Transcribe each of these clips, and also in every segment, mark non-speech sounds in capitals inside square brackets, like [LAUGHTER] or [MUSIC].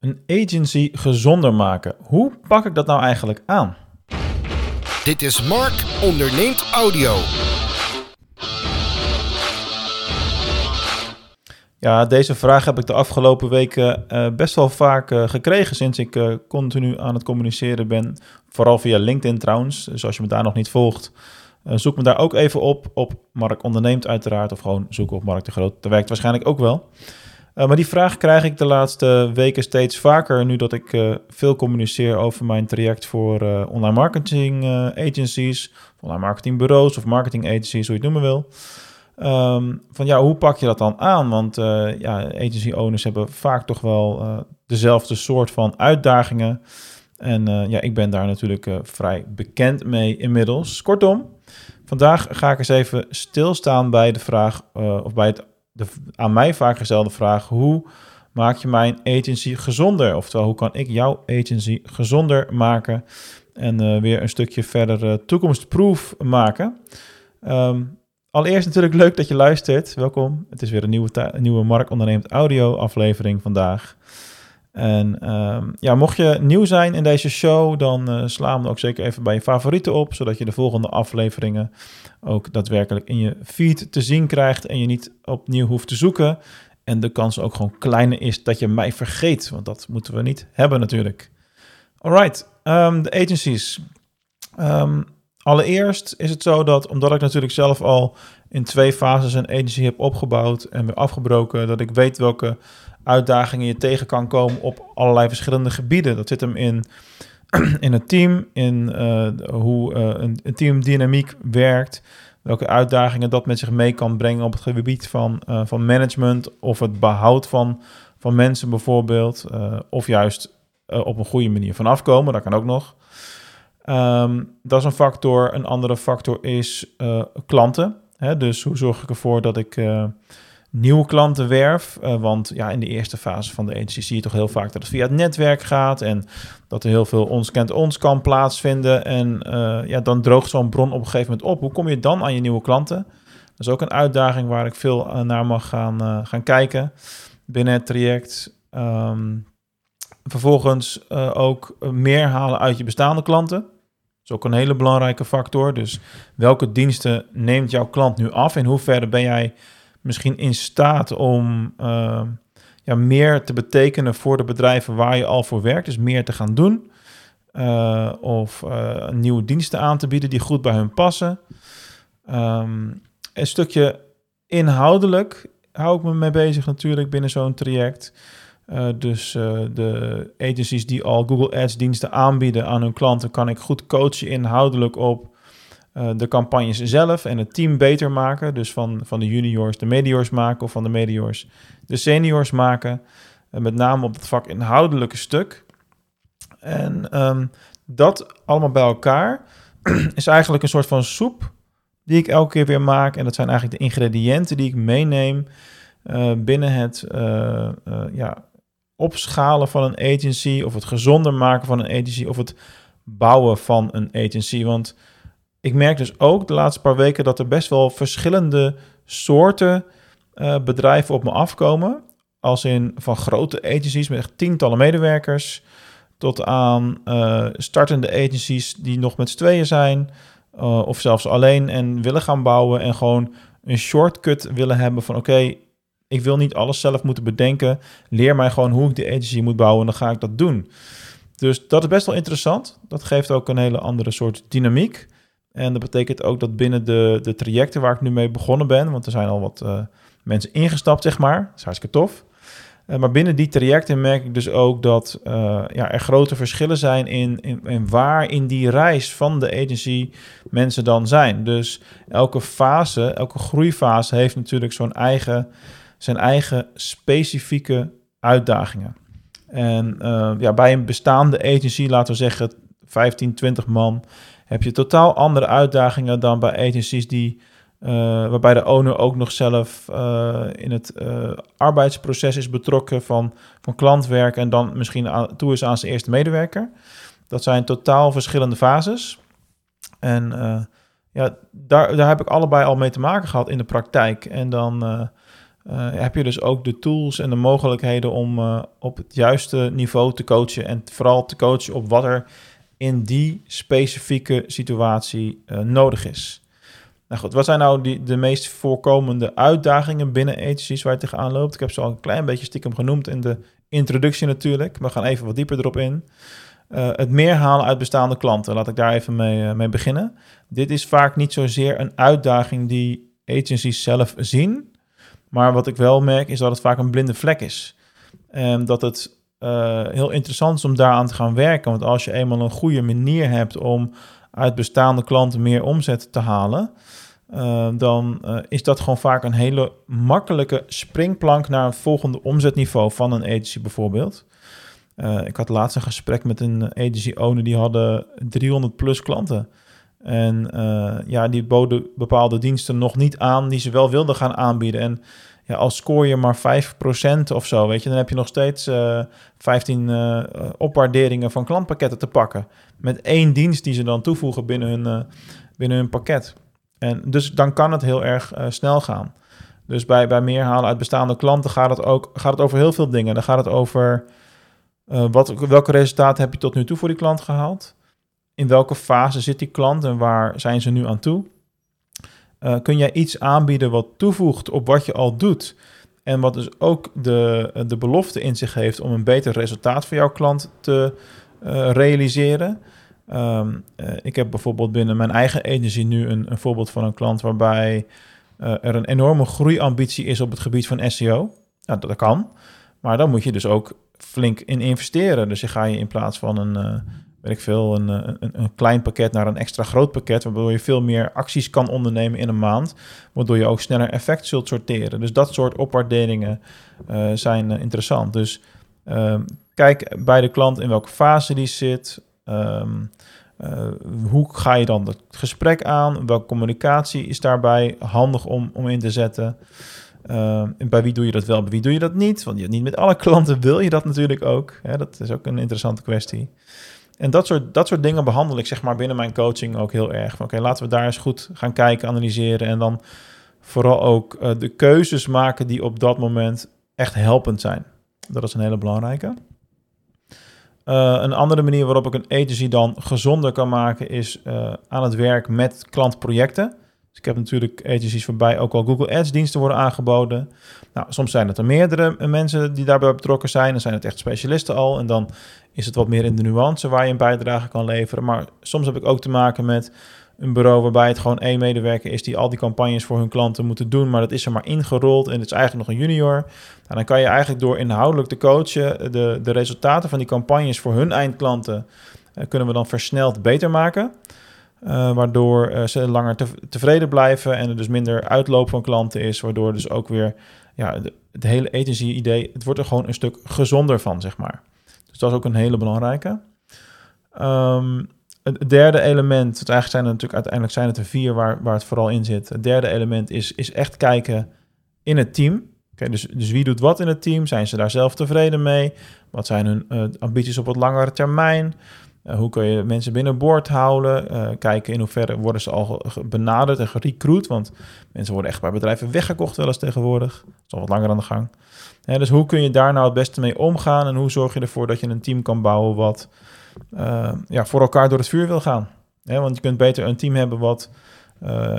Een agency gezonder maken. Hoe pak ik dat nou eigenlijk aan? Dit is Mark onderneemt audio. Ja, deze vraag heb ik de afgelopen weken uh, best wel vaak uh, gekregen sinds ik uh, continu aan het communiceren ben. Vooral via LinkedIn trouwens. Dus als je me daar nog niet volgt, zoek me daar ook even op. Op Mark Onderneemt uiteraard. Of gewoon zoek op Mark de Groot. Dat werkt waarschijnlijk ook wel. Maar die vraag krijg ik de laatste weken steeds vaker. Nu dat ik veel communiceer over mijn traject voor online marketing agencies. Online marketingbureaus of marketing agencies, hoe je het noemen wil. Ehm, van ja, hoe pak je dat dan aan? Want ja, agency owners hebben vaak toch wel dezelfde soort van uitdagingen. En ja, ik ben daar natuurlijk vrij bekend mee inmiddels. Kortom, vandaag ga ik eens even stilstaan bij de vraag, of bij het de, aan mij vaak gestelde vraag: hoe maak je mijn agency gezonder? Oftewel, hoe kan ik jouw agency gezonder maken? En weer een stukje verder toekomstproof maken. Um, Allereerst natuurlijk leuk dat je luistert. Welkom. Het is weer een nieuwe, nieuwe Mark Onderneemt audio aflevering vandaag. En ehm, ja, mocht je nieuw zijn in deze show, dan uh, sla hem ook zeker even bij je favorieten op, zodat je de volgende afleveringen ook daadwerkelijk in je feed te zien krijgt en je niet opnieuw hoeft te zoeken. En de kans ook gewoon kleiner is dat je mij vergeet, want dat moeten we niet hebben natuurlijk. Alright, um, de agencies. Um, Allereerst is het zo dat, omdat ik natuurlijk zelf al in twee fases een agency heb opgebouwd en weer afgebroken, dat ik weet welke uitdagingen je tegen kan komen op allerlei verschillende gebieden. Dat zit hem in, [CLEARS THROAT] in het team, in uh, hoe uh, een, teamdynamiek werkt, welke uitdagingen dat met zich mee kan brengen op het gebied van, uh, van management of het behoud van, van mensen bijvoorbeeld, of juist op een goede manier vanaf komen, dat kan ook nog. Ehm, dat is een factor. Een andere factor is klanten. Hè? Dus hoe zorg ik ervoor dat ik nieuwe klanten werf? Uh, want ja, in de eerste fase van de agency zie je toch heel vaak dat het via het netwerk gaat en dat er heel veel ons kent ons kan plaatsvinden. En ja, dan droogt zo'n bron op een gegeven moment op. Hoe kom je dan aan je nieuwe klanten? Dat is ook een uitdaging waar ik veel naar mag gaan, gaan kijken binnen het traject. Um, vervolgens ook meer halen uit je bestaande klanten is ook een hele belangrijke factor. Dus welke diensten neemt jouw klant nu af? In hoeverre ben jij misschien in staat om uh, ja, meer te betekenen voor de bedrijven waar je al voor werkt? Dus meer te gaan doen. Uh, of uh, nieuwe diensten aan te bieden die goed bij hun passen. Um, een stukje inhoudelijk hou ik me mee bezig natuurlijk binnen zo'n traject. Dus de agencies die al Google Ads diensten aanbieden aan hun klanten, kan ik goed coachen inhoudelijk op uh, de campagnes zelf en het team beter maken. Dus van, van de juniors de mediors maken of van de mediors de seniors maken. met name op het vak inhoudelijke stuk. En um, dat allemaal bij elkaar [CLEARS THROAT] is eigenlijk een soort van soep die ik elke keer weer maak. En dat zijn eigenlijk de ingrediënten die ik meeneem binnen het ja, opschalen van een agency of het gezonder maken van een agency of het bouwen van een agency. Want ik merk dus ook de laatste paar weken dat er best wel verschillende soorten uh, bedrijven op me afkomen. Als in van grote agencies met echt tientallen medewerkers tot aan uh, startende agencies die nog met z'n tweeën zijn. Uh, of zelfs alleen en willen gaan bouwen en gewoon een shortcut willen hebben van oké, ik wil niet alles zelf moeten bedenken. Leer mij gewoon hoe ik de agency moet bouwen en dan ga ik dat doen. Dus dat is best wel interessant. Dat geeft ook een hele andere soort dynamiek. En dat betekent ook dat binnen de, de trajecten waar ik nu mee begonnen ben, want er zijn al wat uh, mensen ingestapt, zeg maar. Dat is hartstikke tof. Uh, maar binnen die trajecten merk ik dus ook dat uh, ja, er grote verschillen zijn in, in, waar in die reis van de agency mensen dan zijn. Dus elke fase, elke groeifase heeft natuurlijk zo'n eigen zijn eigen specifieke uitdagingen. En ja, bij een bestaande agency, laten we zeggen 15, 20 man, heb je totaal andere uitdagingen dan bij agencies die, uh, waarbij de owner ook nog zelf uh, in het arbeidsproces is betrokken van, van klantwerk en dan misschien aan, toe is aan zijn eerste medewerker. Dat zijn totaal verschillende fases. En ja, daar, daar heb ik allebei al mee te maken gehad in de praktijk. En dan eh, heb je dus ook de tools en de mogelijkheden om eh, op het juiste niveau te coachen. En vooral te coachen op wat er in die specifieke situatie uh, nodig is. Nou goed, wat zijn nou die, de meest voorkomende uitdagingen binnen agencies waar je tegenaan loopt? Ik heb ze al een klein beetje stiekem genoemd in de introductie natuurlijk. We gaan even wat dieper erop in. Uh, het meer halen uit bestaande klanten. Laat ik daar even mee, mee beginnen. Dit is vaak niet zozeer een uitdaging die agencies zelf zien. Maar wat ik wel merk is dat het vaak een blinde vlek is. En dat het uh, heel interessant is om daaraan te gaan werken. Want als je eenmaal een goede manier hebt om uit bestaande klanten meer omzet te halen, uh, dan uh, is dat gewoon vaak een hele makkelijke springplank naar een volgende omzetniveau van een agency bijvoorbeeld. ik had laatst een gesprek met een agency owner die hadden 300 plus klanten. En ja, die boden bepaalde diensten nog niet aan die ze wel wilden gaan aanbieden. En ja, als scoor je maar 5% of zo, weet je, dan heb je nog steeds uh, 15 uh, opwaarderingen van klantpakketten te pakken. Met één dienst die ze dan toevoegen binnen hun, uh, binnen hun pakket. En dus dan kan het heel erg snel gaan. Dus bij, bij meer halen uit bestaande klanten gaat het ook gaat het over heel veel dingen. Dan gaat het over wat, welke resultaten heb je tot nu toe voor die klant gehaald? In welke fase zit die klant en waar zijn ze nu aan toe? Uh, kun jij iets aanbieden wat toevoegt op wat je al doet? En wat dus ook de, de belofte in zich heeft om een beter resultaat voor jouw klant te uh, realiseren. Uh, ik heb bijvoorbeeld binnen mijn eigen agency nu een, een voorbeeld van een klant waarbij er een enorme groeiambitie is op het gebied van SEO. Nou, dat kan. Maar dan moet je dus ook flink in investeren. Dus je ga je in plaats van een ik veel, een, een, een, klein pakket naar een extra groot pakket, waardoor je veel meer acties kan ondernemen in een maand, waardoor je ook sneller effect zult sorteren. Dus dat soort opwaarderingen uh, zijn uh, interessant. Dus uh, kijk bij de klant in welke fase die zit. Um, hoe ga je dan het gesprek aan? Welke communicatie is daarbij handig om, om in te zetten? Uh, bij wie doe je dat wel, bij wie doe je dat niet? Want niet met alle klanten wil je dat natuurlijk ook. Dat is ook een interessante kwestie. En dat soort, dat soort dingen behandel ik zeg maar binnen mijn coaching ook heel erg. Oké, laten we daar eens goed gaan kijken, analyseren en dan vooral ook uh, de keuzes maken die op dat moment echt helpend zijn. Dat is een hele belangrijke. Uh, een andere manier waarop ik een agency dan gezonder kan maken is uh, aan het werk met klantprojecten. Dus ik heb natuurlijk agencies waarbij ook al Google Ads diensten worden aangeboden. Nou, soms zijn het er meerdere mensen die daarbij betrokken zijn. Dan zijn het echt specialisten al. En dan is het wat meer in de nuance waar je een bijdrage kan leveren. Maar soms heb ik ook te maken met een bureau waarbij het gewoon één medewerker is die al die campagnes voor hun klanten moeten doen, maar dat is er maar ingerold en het is eigenlijk nog een junior. Nou, dan kan je eigenlijk door inhoudelijk te coachen de, de resultaten van die campagnes voor hun eindklanten uh, kunnen we dan versneld beter maken. Uh, waardoor uh, ze langer te, tevreden blijven en er dus minder uitloop van klanten is, waardoor dus ook weer ja, het hele agency-idee, het wordt er gewoon een stuk gezonder van, zeg maar. Dus dat is ook een hele belangrijke. Um, het derde element, het eigenlijk zijn er natuurlijk uiteindelijk zijn het er vier waar, waar het vooral in zit. Het derde element is, is echt kijken in het team. Dus, dus wie doet wat in het team? Zijn ze daar zelf tevreden mee? Wat zijn hun uh, ambities op wat langere termijn? Uh, hoe kun je mensen binnenboord houden? Uh, kijken in hoeverre worden ze al benaderd en gerecruit. Want mensen worden echt bij bedrijven weggekocht wel eens tegenwoordig. Dat is al wat langer aan de gang. dus hoe kun je daar nou het beste mee omgaan? En hoe zorg je ervoor dat je een team kan bouwen wat uh, ja, voor elkaar door het vuur wil gaan? want je kunt beter een team hebben wat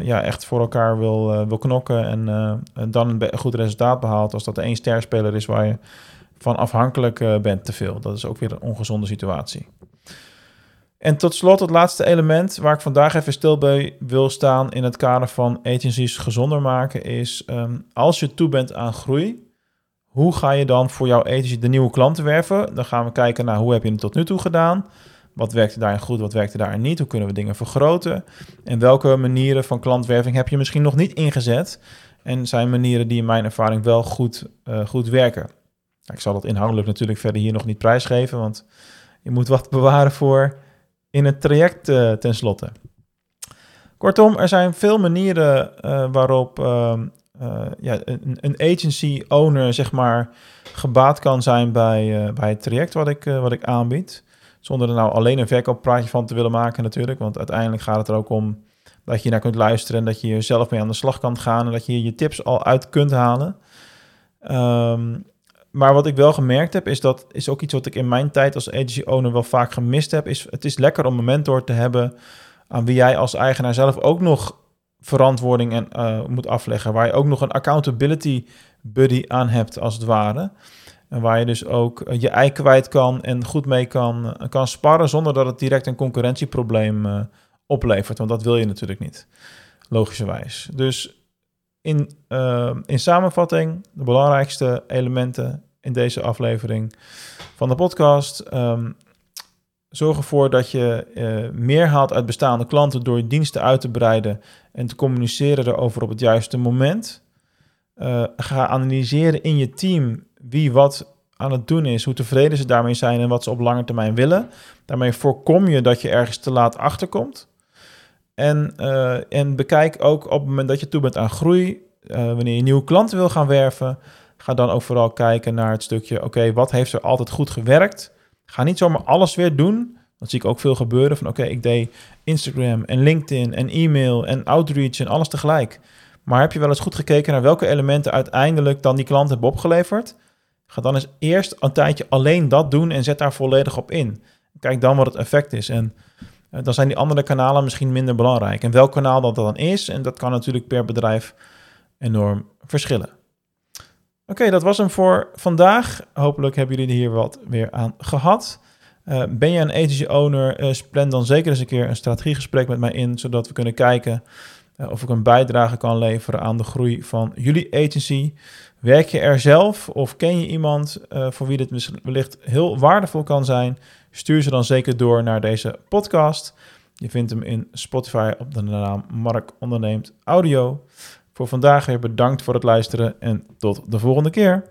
ja, echt voor elkaar wil, wil knokken en, en dan een goed resultaat behaalt. Als dat de één sterspeler is waar je van afhankelijk bent te veel. Dat is ook weer een ongezonde situatie. En tot slot het laatste element waar ik vandaag even stil bij wil staan in het kader van agencies gezonder maken is um, als je toe bent aan groei, hoe ga je dan voor jouw agency de nieuwe klanten werven? Dan gaan we kijken naar hoe heb je het tot nu toe gedaan? Wat werkte daarin goed, wat werkte daarin niet? Hoe kunnen we dingen vergroten? En welke manieren van klantwerving heb je misschien nog niet ingezet? En zijn manieren die in mijn ervaring wel goed, uh, goed werken? Ik zal dat inhoudelijk natuurlijk verder hier nog niet prijsgeven, want je moet wat bewaren voor in het traject uh, tenslotte. Kortom, er zijn veel manieren uh, waarop uh, ja, een, een, agency owner zeg maar gebaat kan zijn bij, bij het traject wat ik, wat ik aanbied. Zonder er nou alleen een verkooppraatje van te willen maken natuurlijk. Want uiteindelijk gaat het er ook om dat je naar kunt luisteren en dat je zelf mee aan de slag kan gaan en dat je je tips al uit kunt halen. Ehm, maar wat ik wel gemerkt heb, is dat is ook iets wat ik in mijn tijd als agency owner wel vaak gemist heb. Is het is lekker om een mentor te hebben aan wie jij als eigenaar zelf ook nog verantwoording en, uh, moet afleggen. Waar je ook nog een accountability buddy aan hebt, als het ware. En waar je dus ook eh, je ei kwijt kan en goed mee kan, eh, kan sparren zonder dat het direct een concurrentieprobleem oplevert. Want dat wil je natuurlijk niet, logischerwijs. Dus in, in samenvatting, de belangrijkste elementen in deze aflevering van de podcast. Um, zorg ervoor dat je meer haalt uit bestaande klanten door je diensten uit te breiden en te communiceren erover op het juiste moment. ga analyseren in je team wie wat aan het doen is, hoe tevreden ze daarmee zijn en wat ze op lange termijn willen. Daarmee voorkom je dat je ergens te laat achterkomt. En, uh, en bekijk ook op het moment dat je toe bent aan groei, wanneer je nieuwe klanten wil gaan werven, ga dan ook vooral kijken naar het stukje, oké, wat heeft er altijd goed gewerkt? Ga niet zomaar alles weer doen. Dat zie ik ook veel gebeuren van, oké, ik deed Instagram en LinkedIn en e-mail en outreach en alles tegelijk. Maar heb je wel eens goed gekeken naar welke elementen uiteindelijk dan die klant hebben opgeleverd? Ga dan eens eerst een tijdje alleen dat doen en zet daar volledig op in. Kijk dan wat het effect is. En uh, dan zijn die andere kanalen misschien minder belangrijk. En welk kanaal dat dan is, en dat kan natuurlijk per bedrijf enorm verschillen. Oké, dat was hem voor vandaag. Hopelijk hebben jullie hier wat weer aan gehad. Uh, ben je een agency owner, uh, plan dan zeker eens een keer een strategiegesprek met mij in, zodat we kunnen kijken of ik een bijdrage kan leveren aan de groei van jullie agency. Werk je er zelf of ken je iemand voor wie dit wellicht heel waardevol kan zijn? Stuur ze dan zeker door naar deze podcast. Je vindt hem in Spotify op de naam Mark Onderneemt Audio. Voor vandaag weer bedankt voor het luisteren en tot de volgende keer.